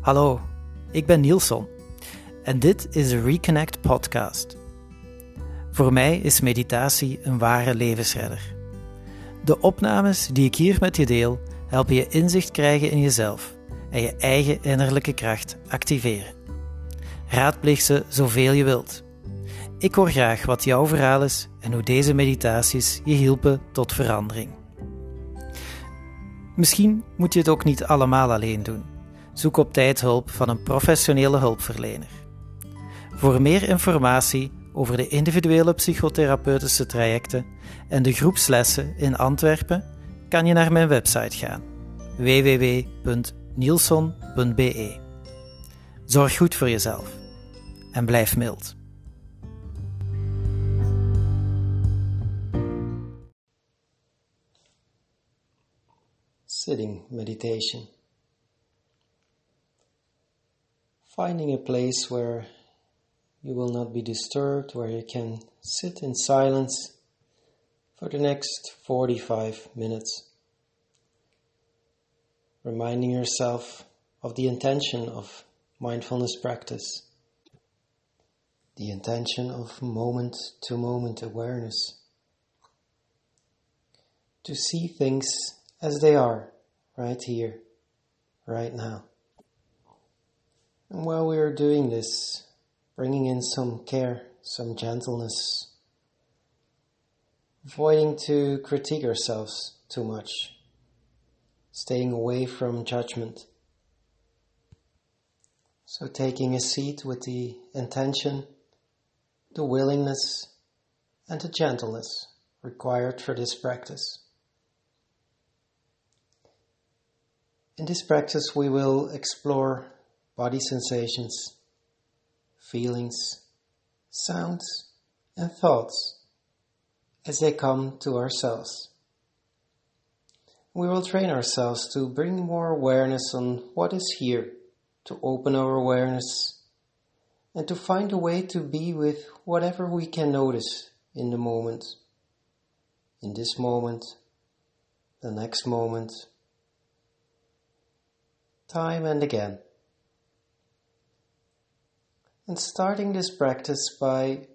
Hallo, ik ben Nielson en dit is de Reconnect Podcast. Voor mij is meditatie een ware levensredder. De opnames die ik hier met je deel helpen je inzicht krijgen in jezelf en je eigen innerlijke kracht activeren. Raadpleeg ze zoveel je wilt. Ik hoor graag wat jouw verhaal is en hoe deze meditaties je hielpen tot verandering. Misschien moet je het ook niet allemaal alleen doen. Zoek op tijd hulp van een professionele hulpverlener. Voor meer informatie over de individuele psychotherapeutische trajecten en de groepslessen in Antwerpen kan je naar mijn website gaan www.nielson.be. Zorg goed voor jezelf en blijf mild. Sitting meditation. Finding a place where you will not be disturbed, where you can sit in silence for the next 45 minutes. Reminding yourself of the intention of mindfulness practice, the intention of moment to moment awareness. To see things as they are right here, right now. And while we are doing this, bringing in some care, some gentleness, avoiding to critique ourselves too much, staying away from judgment. So, taking a seat with the intention, the willingness, and the gentleness required for this practice. In this practice, we will explore body sensations, feelings, sounds, and thoughts as they come to ourselves. We will train ourselves to bring more awareness on what is here, to open our awareness, and to find a way to be with whatever we can notice in the moment. In this moment, the next moment, time and again. And starting this practice by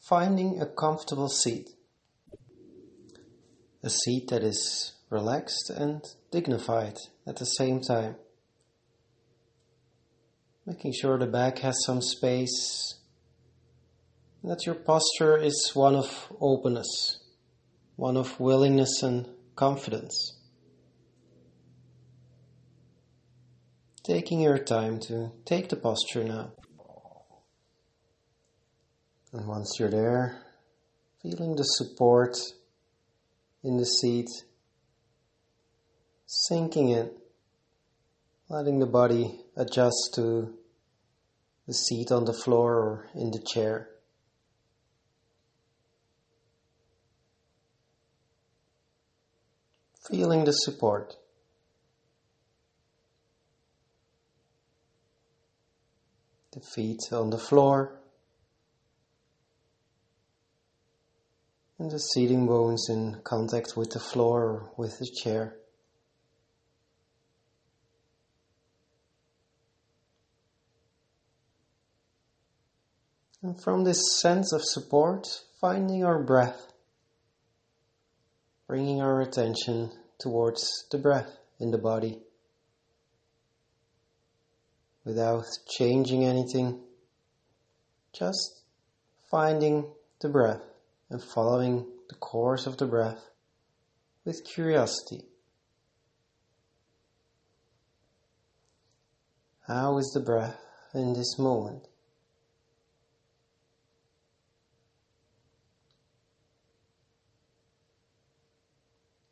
finding a comfortable seat. A seat that is relaxed and dignified at the same time. Making sure the back has some space. That your posture is one of openness, one of willingness and confidence. taking your time to take the posture now. And once you're there, feeling the support in the seat, sinking it, letting the body adjust to the seat on the floor or in the chair. Feeling the support. the feet on the floor, and the seating bones in contact with the floor or with the chair. And from this sense of support, finding our breath, bringing our attention towards the breath in the body without changing anything, just finding the breath and following the course of the breath with curiosity. How is the breath in this moment?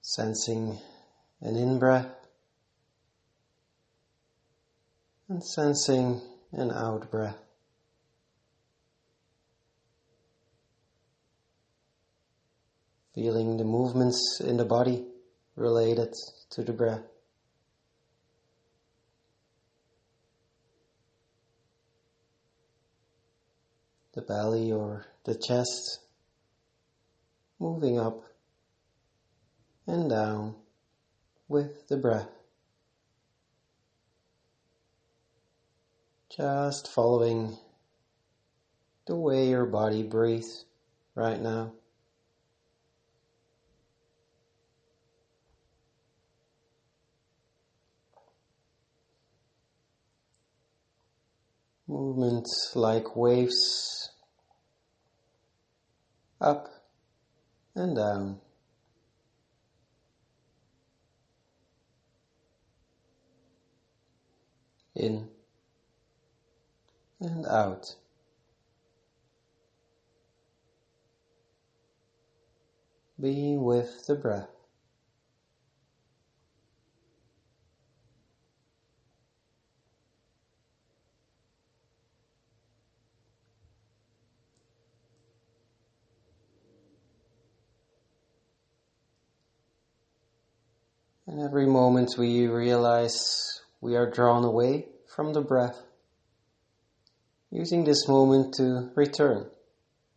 Sensing an in breath and sensing an out breath. Feeling the movements in the body related to the breath. The belly or the chest moving up and down with the breath. Just following the way your body breathes right now. Movements like waves up and down. In and out. Be with the breath. And every moment we realize we are drawn away from the breath, using this moment to return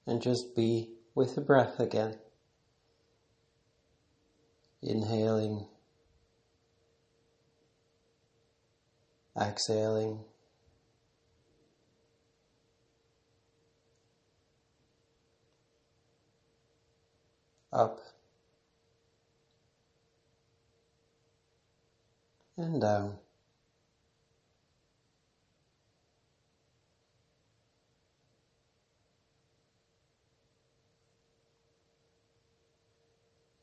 and just be with the breath again. Inhaling, exhaling. Up and down.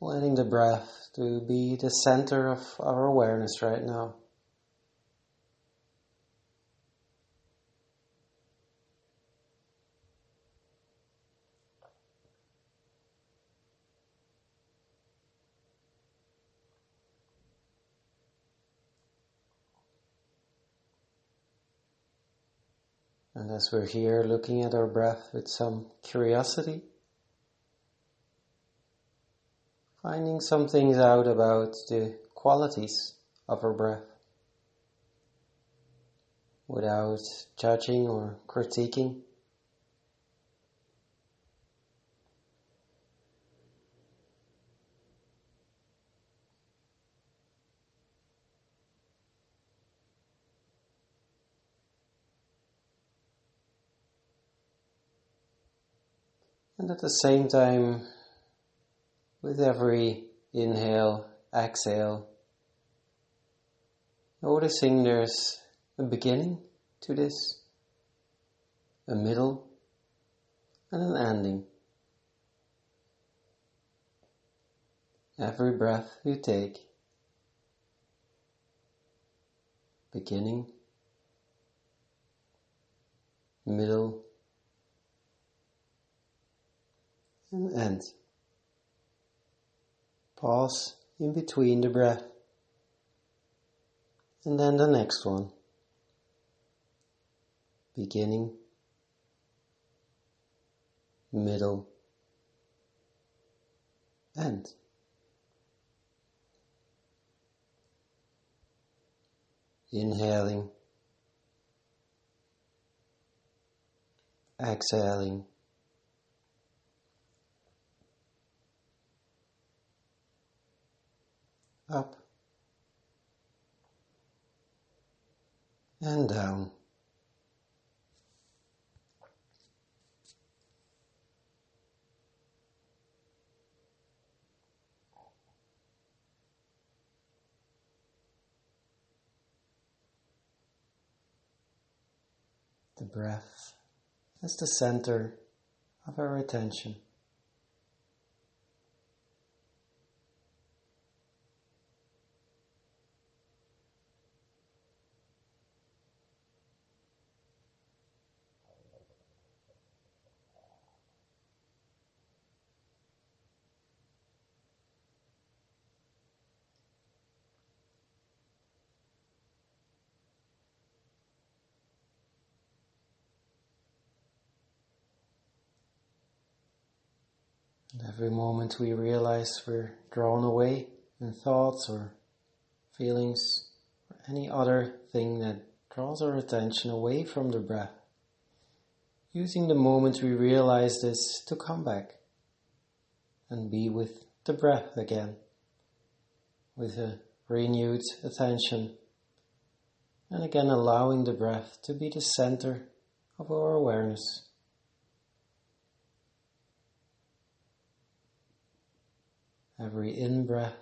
Letting the breath to be the center of our awareness right now. And as we're here looking at our breath with some curiosity, finding some things out about the qualities of our breath without judging or critiquing. And at the same time, with every inhale, exhale, noticing there's a beginning to this, a middle, and an ending. Every breath you take, beginning, middle, and. Pause in between the breath. And then the next one. Beginning, middle, end. Inhaling, exhaling. Up and down. The breath is the center of our attention. And every moment we realize we're drawn away in thoughts or feelings or any other thing that draws our attention away from the breath. Using the moment we realize this to come back and be with the breath again with a renewed attention And again, allowing the breath to be the center of our awareness. Every in breath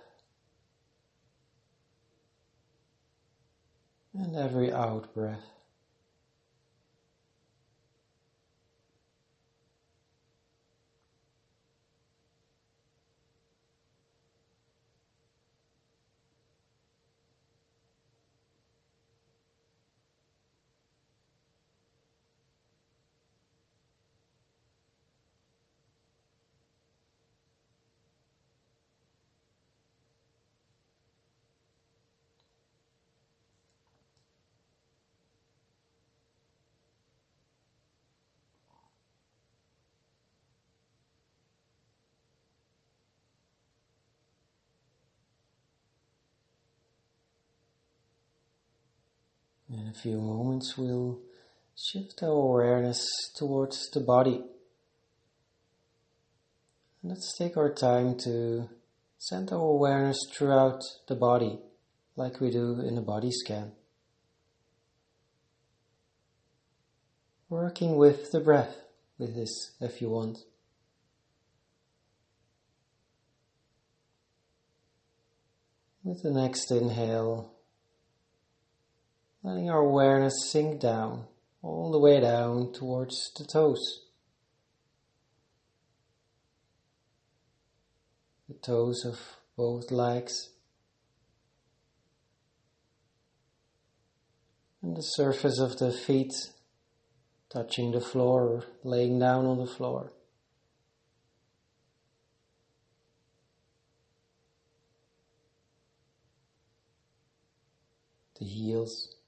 and every out breath. In a few moments, we'll shift our awareness towards the body. Let's take our time to send our awareness throughout the body, like we do in a body scan. Working with the breath with this if you want. With the next inhale, letting our awareness sink down, all the way down towards the toes. The toes of both legs. And the surface of the feet touching the floor or laying down on the floor. The heels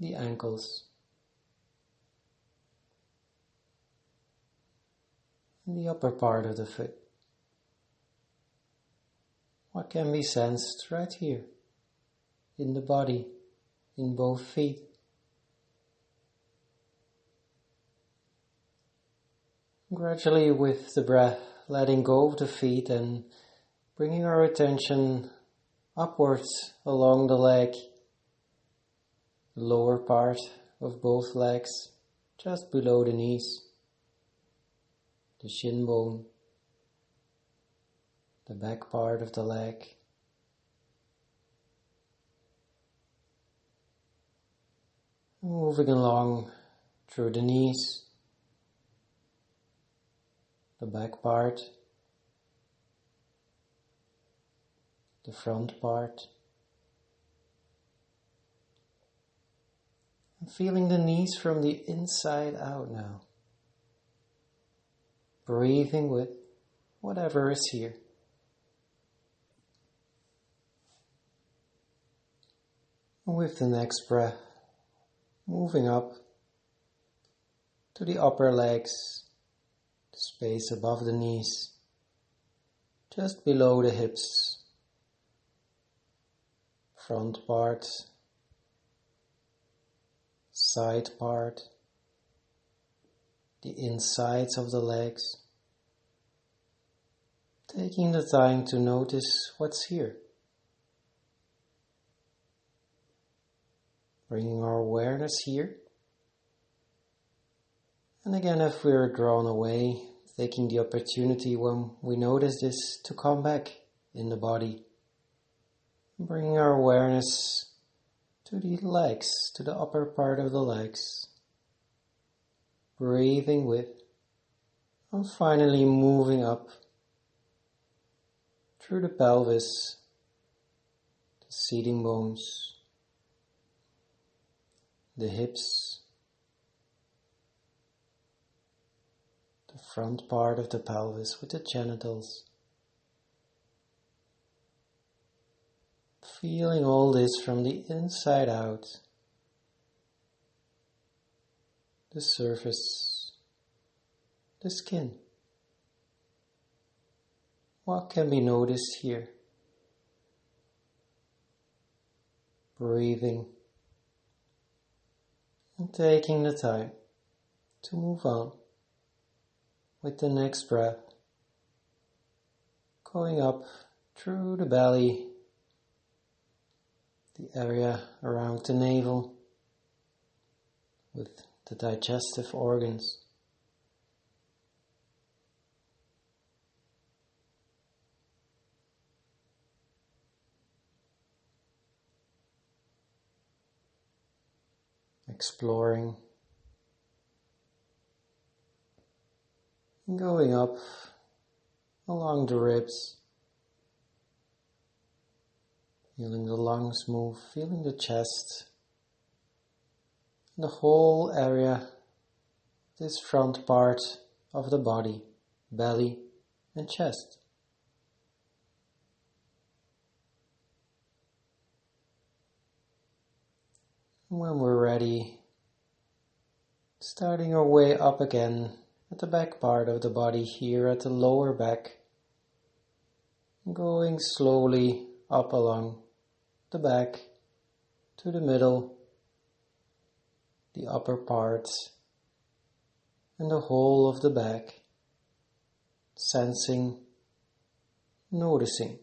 the ankles, the upper part of the foot. What can be sensed right here in the body, in both feet? Gradually, with the breath, letting go of the feet and bringing our attention upwards along the leg lower part of both legs, just below the knees, the shin bone, the back part of the leg. Moving along through the knees, the back part, the front part. Feeling the knees from the inside out now. Breathing with whatever is here. With the next breath, moving up to the upper legs, the space above the knees, just below the hips, front part side part, the insides of the legs, taking the time to notice what's here. Bringing our awareness here. And again, if we're drawn away, taking the opportunity when we notice this to come back in the body. Bringing our awareness to the legs, to the upper part of the legs. Breathing with, and finally moving up through the pelvis, the seating bones, the hips, the front part of the pelvis with the genitals. Feeling all this from the inside out. The surface, the skin. What can be noticed here? Breathing and taking the time to move on with the next breath, going up through the belly the area around the navel with the digestive organs. Exploring going up along the ribs. Feeling the lungs move, feeling the chest, the whole area, this front part of the body, belly and chest. When we're ready, starting our way up again at the back part of the body here at the lower back, going slowly up along the back to the middle, the upper parts, and the whole of the back, sensing, noticing.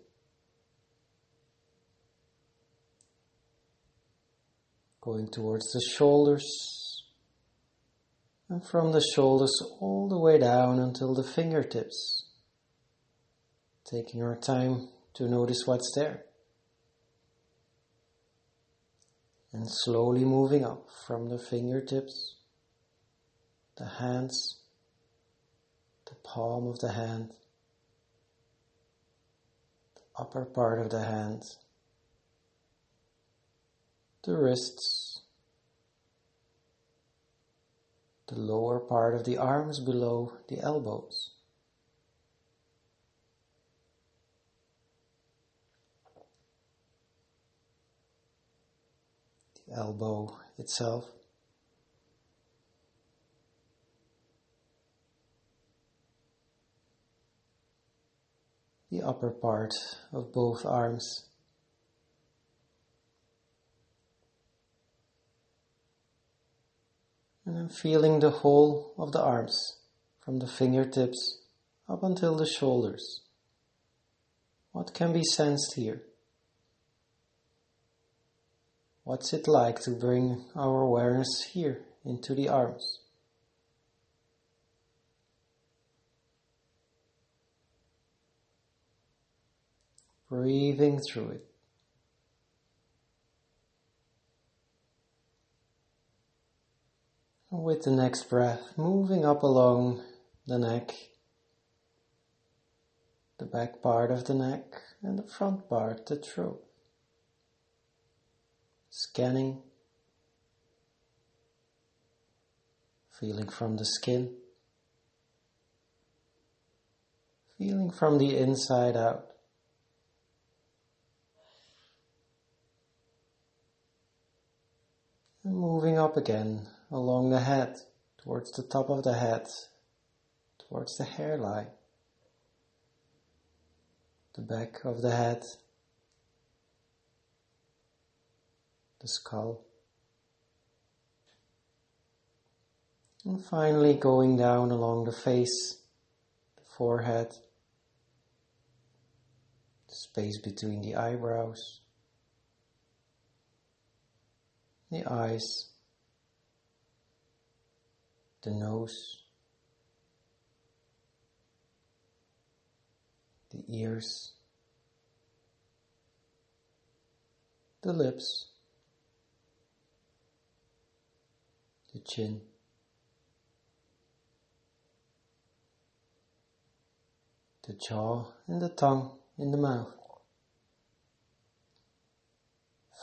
Going towards the shoulders, and from the shoulders all the way down until the fingertips. Taking our time to notice what's there. And slowly moving up from the fingertips, the hands, the palm of the hand, the upper part of the hand, the wrists, the lower part of the arms below the elbows. Elbow itself. The upper part of both arms. And I'm feeling the whole of the arms from the fingertips up until the shoulders. What can be sensed here? What's it like to bring our awareness here into the arms? Breathing through it. with the next breath, moving up along the neck, the back part of the neck, and the front part, the throat scanning, feeling from the skin, feeling from the inside out. And moving up again along the head, towards the top of the head, towards the hairline, the back of the head. The skull. And finally going down along the face, the forehead, the space between the eyebrows, the eyes, the nose, the ears, the lips, the chin. The jaw and the tongue in the mouth.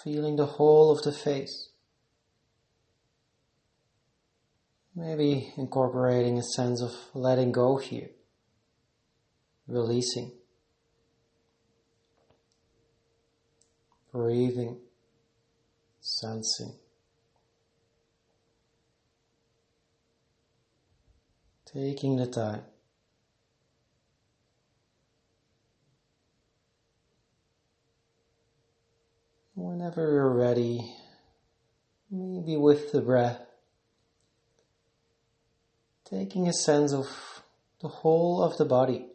Feeling the whole of the face. Maybe incorporating a sense of letting go here, releasing, breathing, sensing. Taking the time. Whenever you're ready, maybe with the breath, taking a sense of the whole of the body,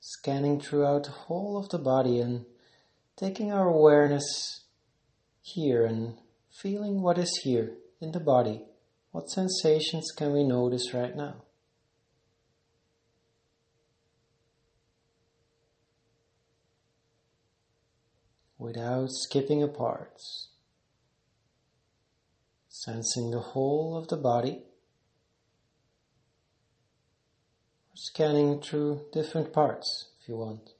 scanning throughout the whole of the body and taking our awareness here and feeling what is here in the body. What sensations can we notice right now? Without skipping a part, sensing the whole of the body, scanning through different parts if you want.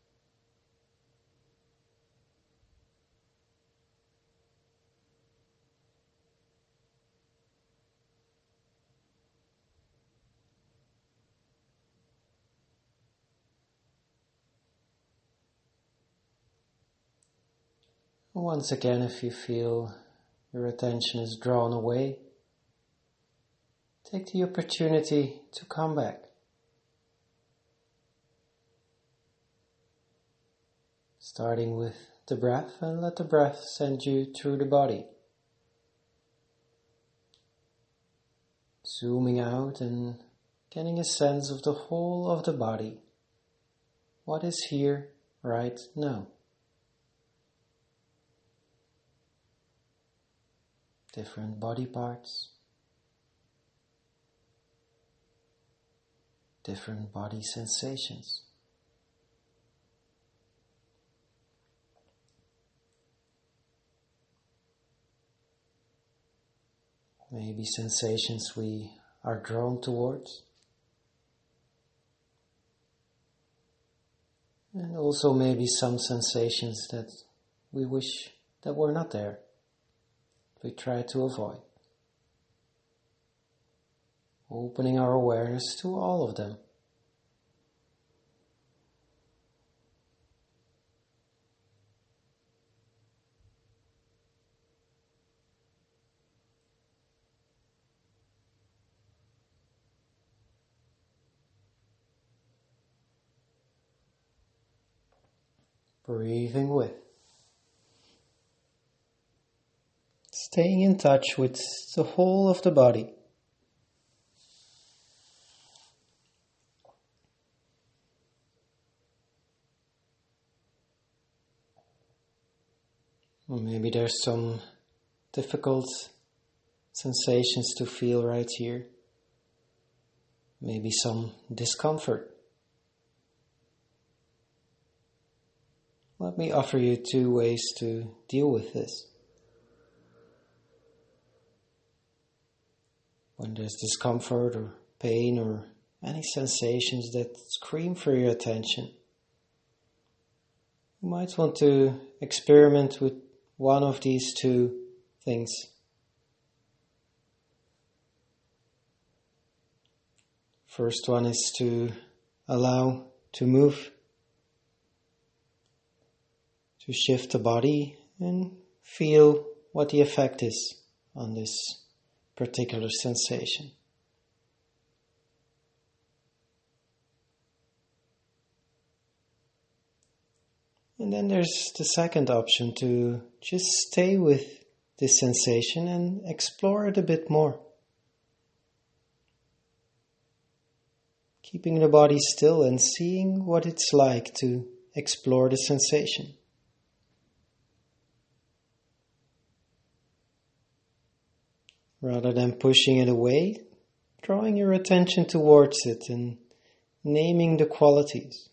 Once again, if you feel your attention is drawn away, take the opportunity to come back. Starting with the breath and let the breath send you through the body. Zooming out and getting a sense of the whole of the body. What is here right now? Different body parts, different body sensations. Maybe sensations we are drawn towards. And also maybe some sensations that we wish that were not there we try to avoid. Opening our awareness to all of them. Breathing with. Staying in touch with the whole of the body. Maybe there's some difficult sensations to feel right here. Maybe some discomfort. Let me offer you two ways to deal with this. When there's discomfort or pain or any sensations that scream for your attention. You might want to experiment with one of these two things. First one is to allow to move, to shift the body and feel what the effect is on this particular sensation. And then there's the second option to just stay with this sensation and explore it a bit more. Keeping the body still and seeing what it's like to explore the sensation. Rather than pushing it away, drawing your attention towards it and naming the qualities.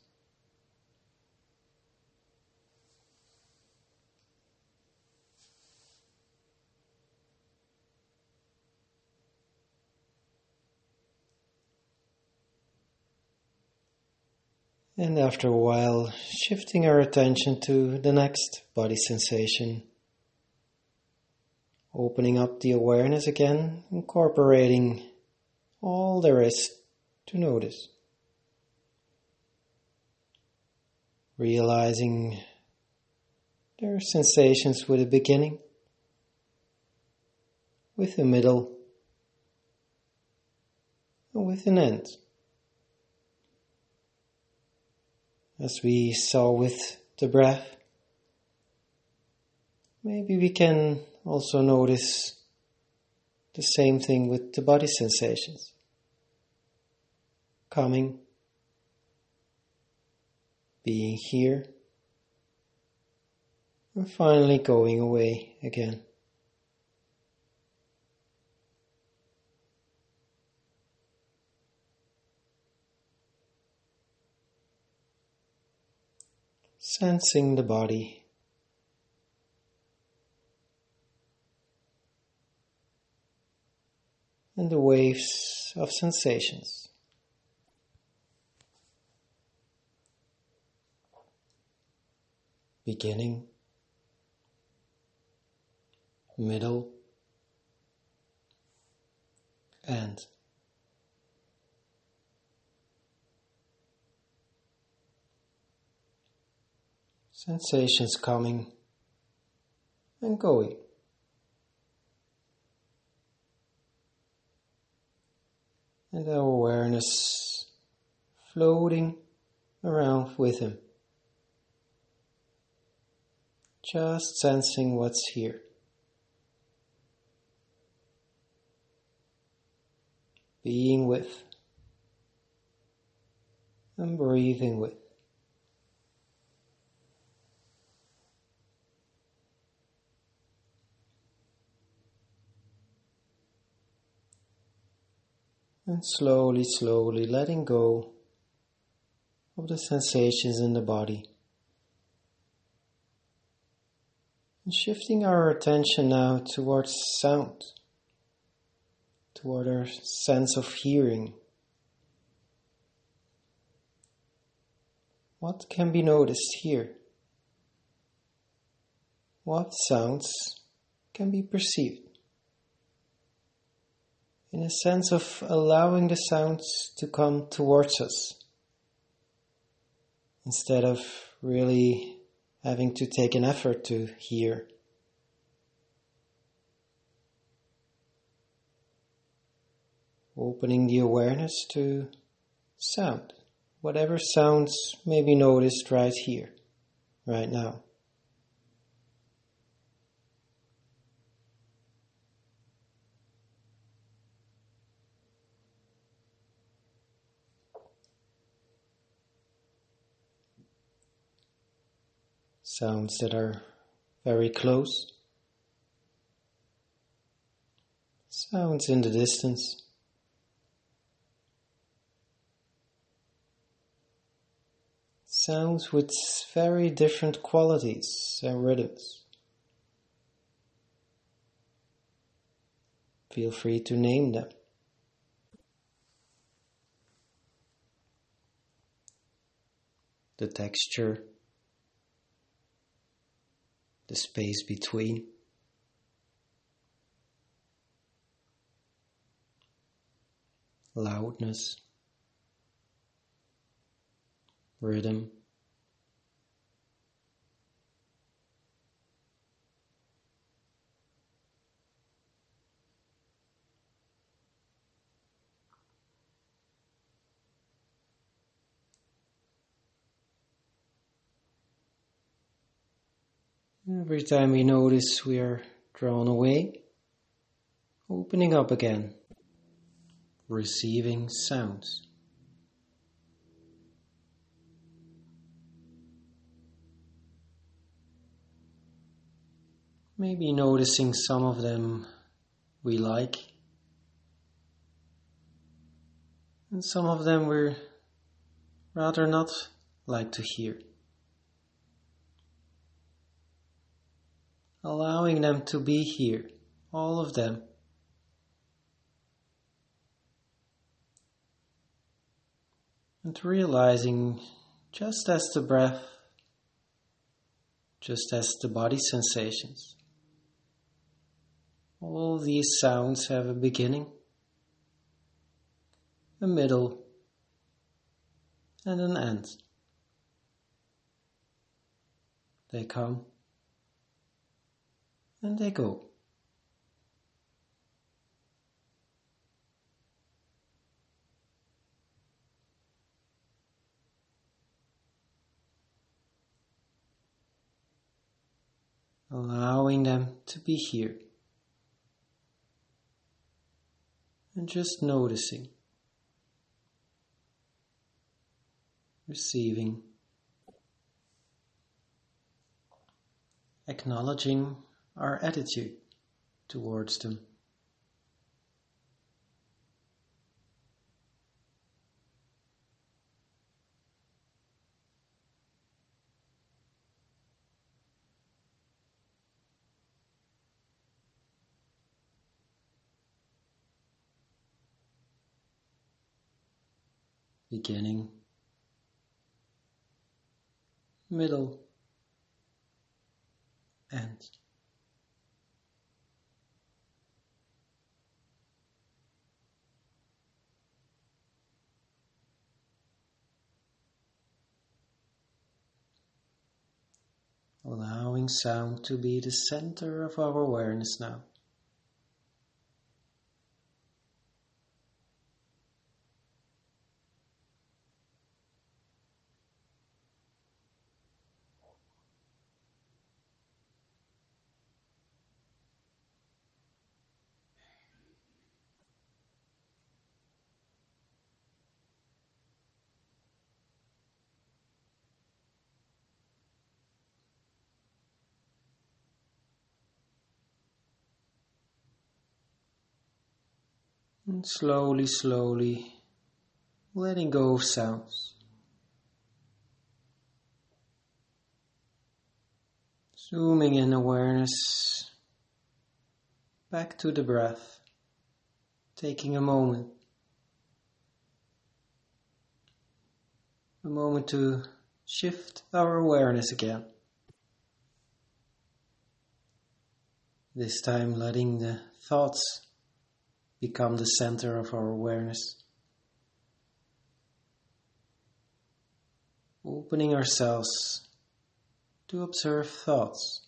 And after a while, shifting our attention to the next body sensation Opening up the awareness again, incorporating all there is to notice. Realizing there are sensations with a beginning, with a middle, and with an end. As we saw with the breath, maybe we can also notice the same thing with the body sensations. Coming, being here, and finally going away again. Sensing the body. And the waves of sensations. Beginning middle, and Sensations coming and going. And our awareness floating around with him. Just sensing what's here. being with and breathing with. And slowly, slowly letting go of the sensations in the body. And shifting our attention now towards sound toward our sense of hearing. What can be noticed here? What sounds can be perceived? In a sense of allowing the sounds to come towards us instead of really having to take an effort to hear. opening the awareness to sound, whatever sounds may be noticed right here, right now. Sounds that are very close. Sounds in the distance. sounds with very different qualities and rhythms. Feel free to name them. The texture, the space between. Loudness rhythm. Every time we notice we are drawn away, opening up again, receiving sounds. Maybe noticing some of them we like, and some of them we're rather not like to hear. Allowing them to be here, all of them. And realizing just as the breath, just as the body sensations, all these sounds have a beginning, a middle, and an end. They come and they go. allowing them to be here. and just noticing, receiving, acknowledging our attitude towards them. beginning, middle, end. Allowing sound to be the center of our awareness now. And slowly, slowly letting go of sounds. Zooming in awareness back to the breath, taking a moment. A moment to shift our awareness again. This time letting the thoughts become the center of our awareness. Opening ourselves to observe thoughts.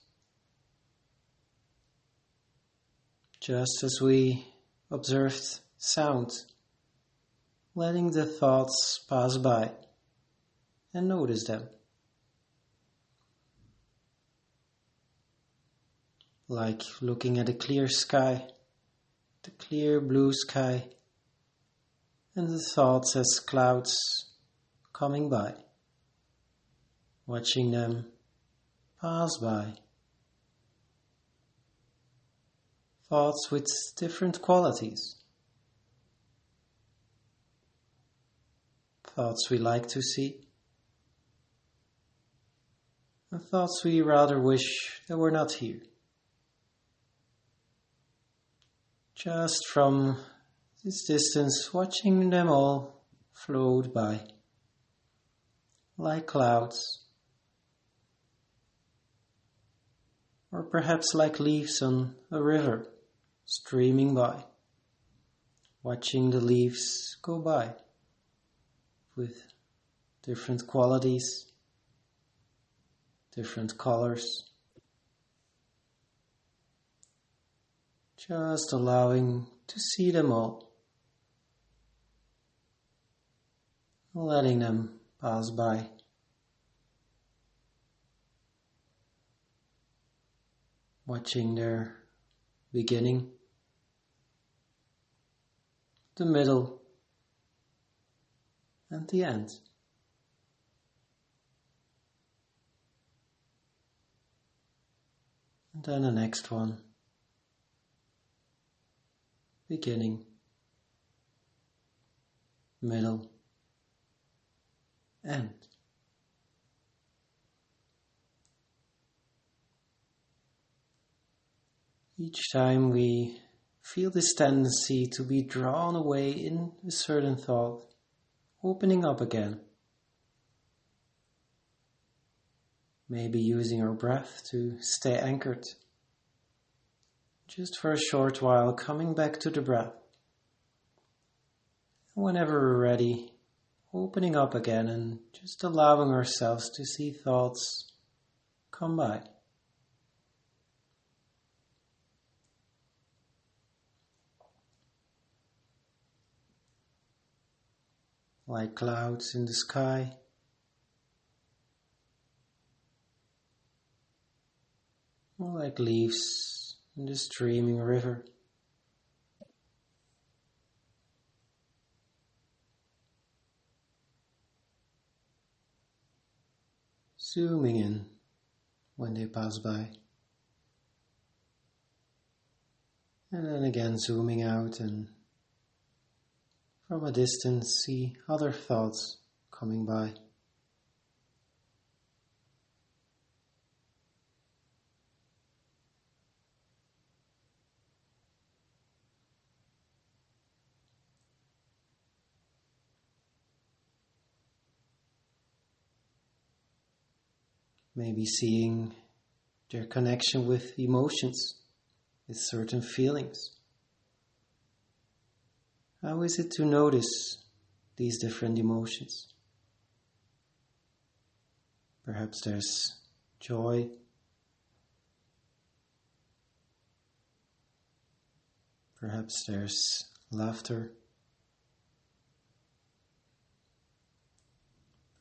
Just as we observed sound, letting the thoughts pass by and notice them. Like looking at a clear sky the clear blue sky, and the thoughts as clouds coming by, watching them pass by. Thoughts with different qualities. Thoughts we like to see, and thoughts we rather wish that were not here. Just from this distance, watching them all float by like clouds, or perhaps like leaves on a river streaming by, watching the leaves go by with different qualities, different colors. Just allowing to see them all, letting them pass by. Watching their beginning, the middle, and the end. And then the next one beginning, middle, end. Each time we feel this tendency to be drawn away in a certain thought, opening up again. Maybe using our breath to stay anchored just for a short while, coming back to the breath. Whenever we're ready, opening up again and just allowing ourselves to see thoughts come by. Like clouds in the sky. Like leaves in the streaming river. Zooming in when they pass by. And then again zooming out and from a distance see other thoughts coming by. Maybe seeing their connection with emotions, with certain feelings. How is it to notice these different emotions? Perhaps there's joy. Perhaps there's laughter.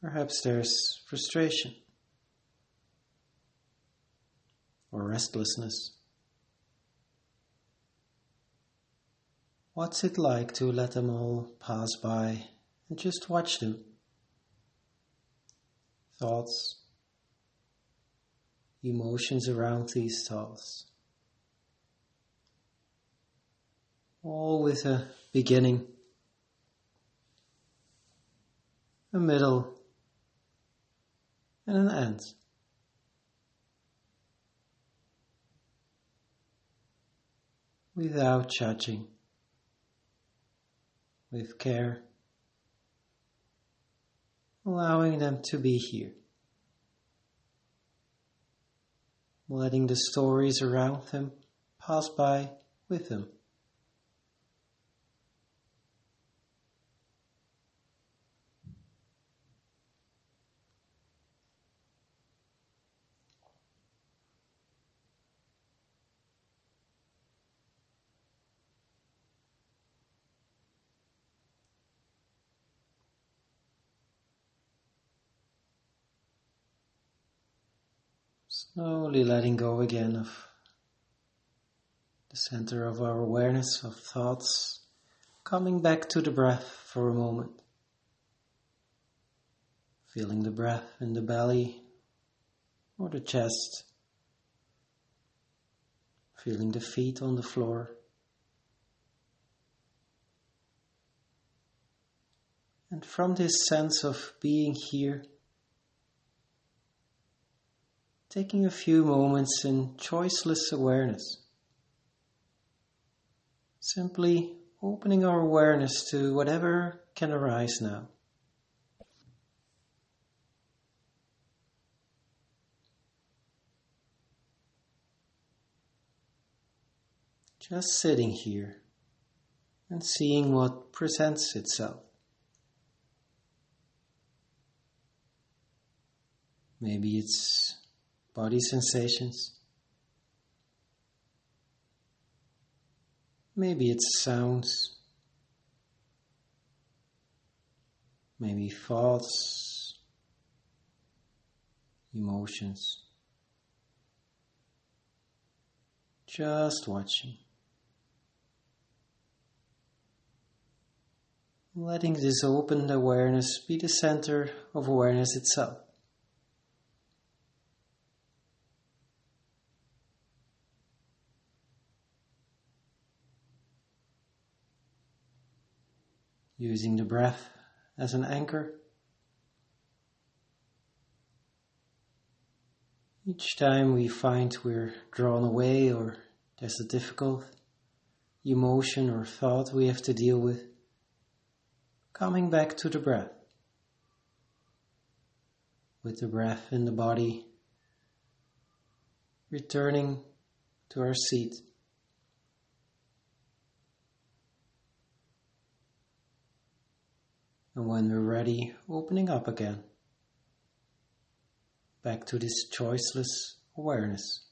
Perhaps there's frustration or restlessness. What's it like to let them all pass by and just watch them? Thoughts, emotions around these thoughts. All with a beginning, a middle, and an end. Without judging with care, allowing them to be here, letting the stories around them pass by with them. Slowly letting go again of the center of our awareness of thoughts, coming back to the breath for a moment. Feeling the breath in the belly or the chest. Feeling the feet on the floor. And from this sense of being here, taking a few moments in choiceless awareness. Simply opening our awareness to whatever can arise now. Just sitting here and seeing what presents itself. Maybe it's body sensations. Maybe it's sounds, maybe thoughts, emotions. Just watching. Letting this open awareness be the center of awareness itself. Using the breath as an anchor. Each time we find we're drawn away or there's a difficult emotion or thought we have to deal with, coming back to the breath. With the breath in the body, returning to our seat. And when we're ready, opening up again. Back to this choiceless awareness.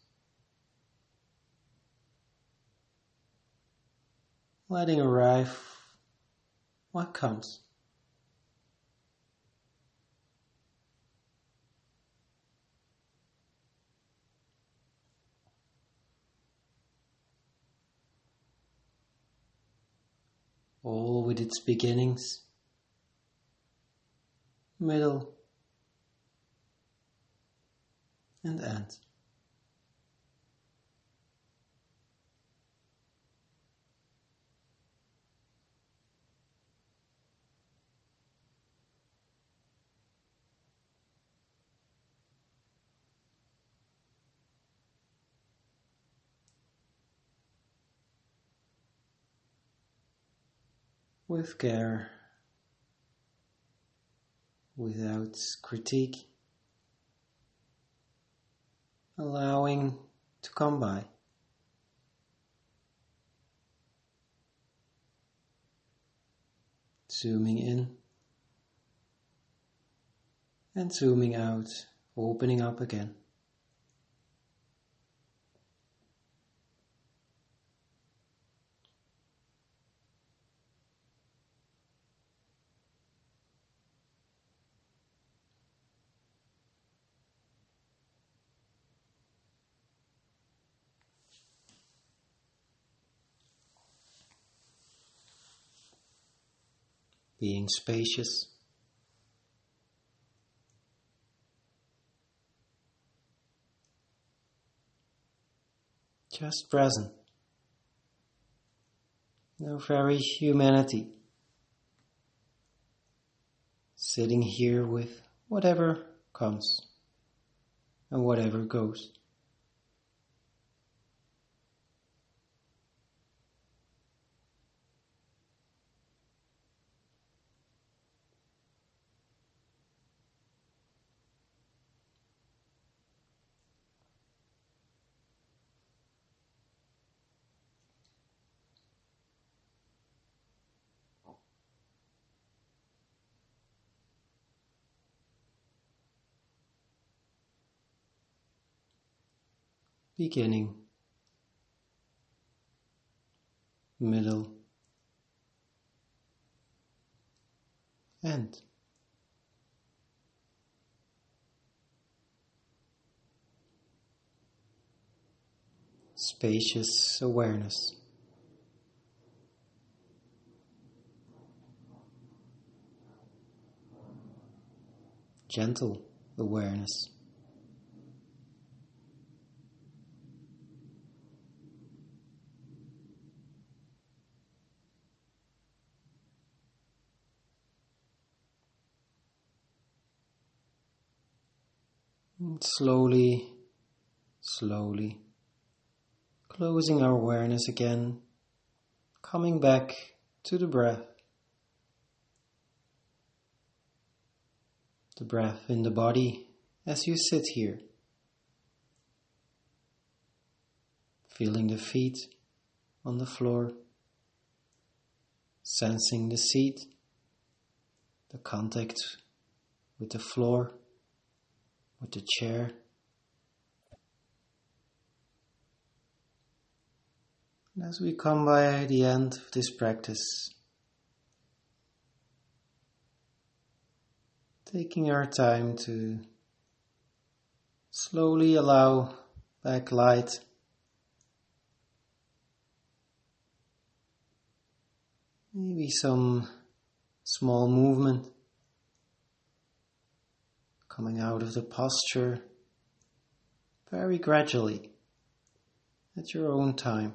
Letting arrive what comes. all with its beginnings middle, and end. with care without critique, allowing to come by. Zooming in and zooming out, opening up again. Being spacious. Just present. No very humanity. Sitting here with whatever comes and whatever goes. Beginning, middle, end. Spacious awareness. Gentle awareness. Slowly, slowly, closing our awareness again, coming back to the breath. The breath in the body as you sit here. Feeling the feet on the floor, sensing the seat, the contact with the floor with the chair. And as we come by the end of this practice, taking our time to slowly allow back light. Maybe some small movement coming out of the posture very gradually at your own time.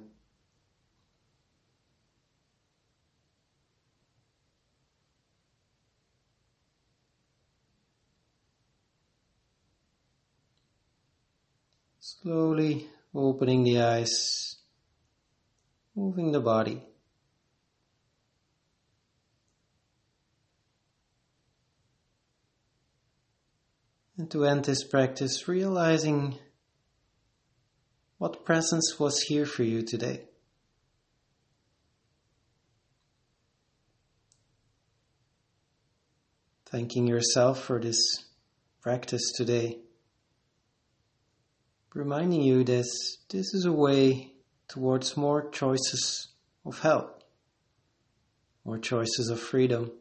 Slowly opening the eyes, moving the body. And to end this practice, realizing what presence was here for you today. Thanking yourself for this practice today. Reminding you that this is a way towards more choices of health, more choices of freedom,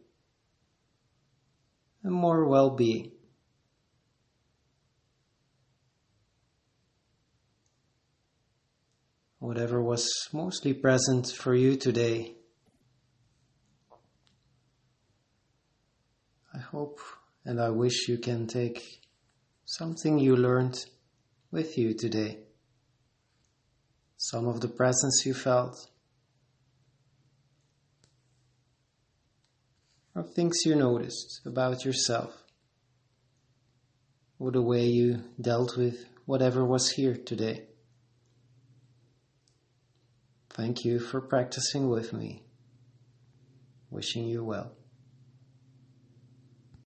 and more well being. Whatever was mostly present for you today. I hope and I wish you can take something you learned with you today. Some of the presence you felt, or things you noticed about yourself, or the way you dealt with whatever was here today. Thank you for practicing with me. wishing you well.